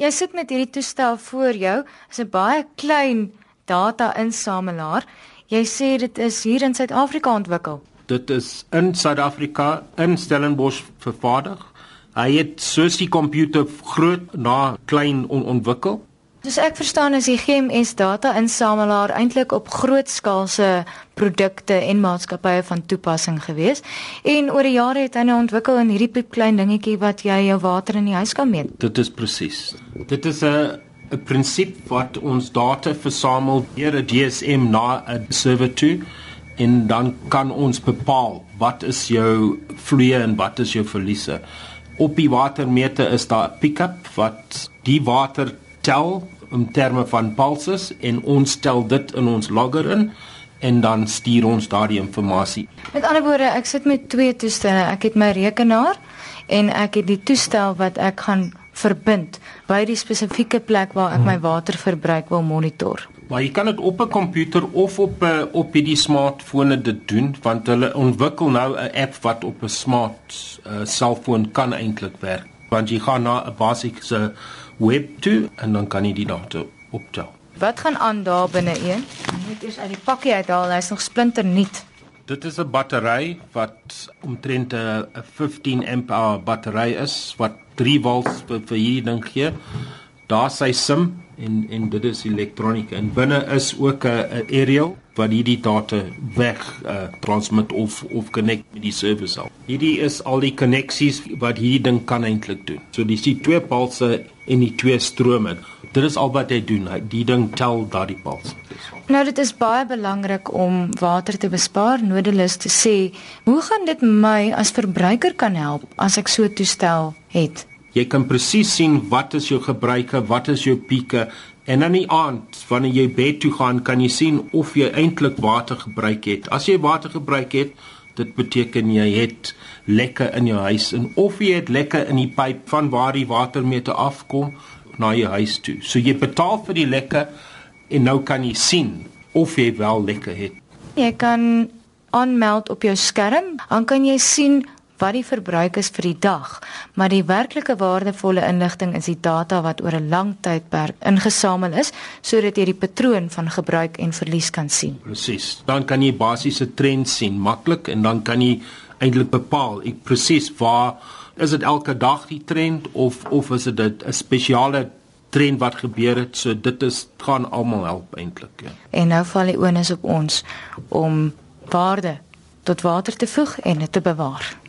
Jy sit met hierdie toestel voor jou, is 'n baie klein data-insamelaar. Jy sê dit is hier in Suid-Afrika ontwikkel. Dit is in Suid-Afrika in Stellenbosch vervaardig. Hy het soos die komputer groot na klein on ontwikkel. Soos ek verstaan is die GMS data-insamelaar eintlik op grootskaalse produkte en maatskappye van toepassing gewees. En oor die jare het hy nou ontwikkel in hierdie piepklein dingetjie wat jy jou water in die huis kan meet. Dit is presies. Dit is 'n 'n prinsip wat ons data versamel deur 'n DSM na 'n server toe en dan kan ons bepaal wat is jou vloeie en wat is jou verliese. Op die watermeter is daar 'n pick-up wat die water tel in terme van pulses en ons tel dit in ons logger in en dan stuur ons daardie inligting. Met ander woorde, ek sit met twee toestelle. Ek het my rekenaar en ek het die toestel wat ek gaan verbind by die spesifieke plek waar ek my waterverbruik wil monitor. Maar jy kan dit op 'n komputer of op 'n op hierdie smartphone dit doen want hulle ontwikkel nou 'n app wat op 'n smart uh, selfoon kan eintlik werk. Want jy gaan na 'n basiese web toe en dan kan jy die data optel. Wat gaan aan daar binne een? Net eers uit die pakkie uithaal, hy's nog splinter nuut. Dit is 'n battery wat omtrent 'n 15 ampere battery is wat 3 volts vir, vir hierdie ding gee. Daar sy sim en en dit is elektronika en binne is ook 'n aerial wat hierdie data weg uh, transmit of of connect met die server self. Hierdie is al die koneksies wat hierdie ding kan eintlik doen. So dis die twee pulse en die twee strome. Dit is al wat hy doen. Hy die ding tel daardie pulse. Nou dit is baie belangrik om water te bespaar. Nodelus te sê, hoe gaan dit my as verbruiker kan help as ek so toestel het? Jy kan presies sien wat is jou gebruike, wat is jou pieke en dan die aand wanneer jy bed toe gaan, kan jy sien of jy eintlik water gebruik het. As jy water gebruik het, dit beteken jy het lekke in jou huis en of jy het lekke in die pyp van waar die watermeter afkom na jou huis toe. So jy betaal vir die lekke en nou kan jy sien of jy wel lekke het. Jy kan aanmeld op jou skerm, dan kan jy sien wat die verbruik is vir die dag, maar die werklike waardevolle inligting is die data wat oor 'n lang tydperk ingesamel is sodat jy die patroon van gebruik en verlies kan sien. Presies. Dan kan jy basiese trends sien maklik en dan kan jy eintlik bepaal ek presies waar is dit elke dag die trend of of is dit 'n spesiale trend wat gebeur het so dit is gaan almal help eintlik ja. En nou val die onus op ons om waarde tot water te voeg en dit te bewaar.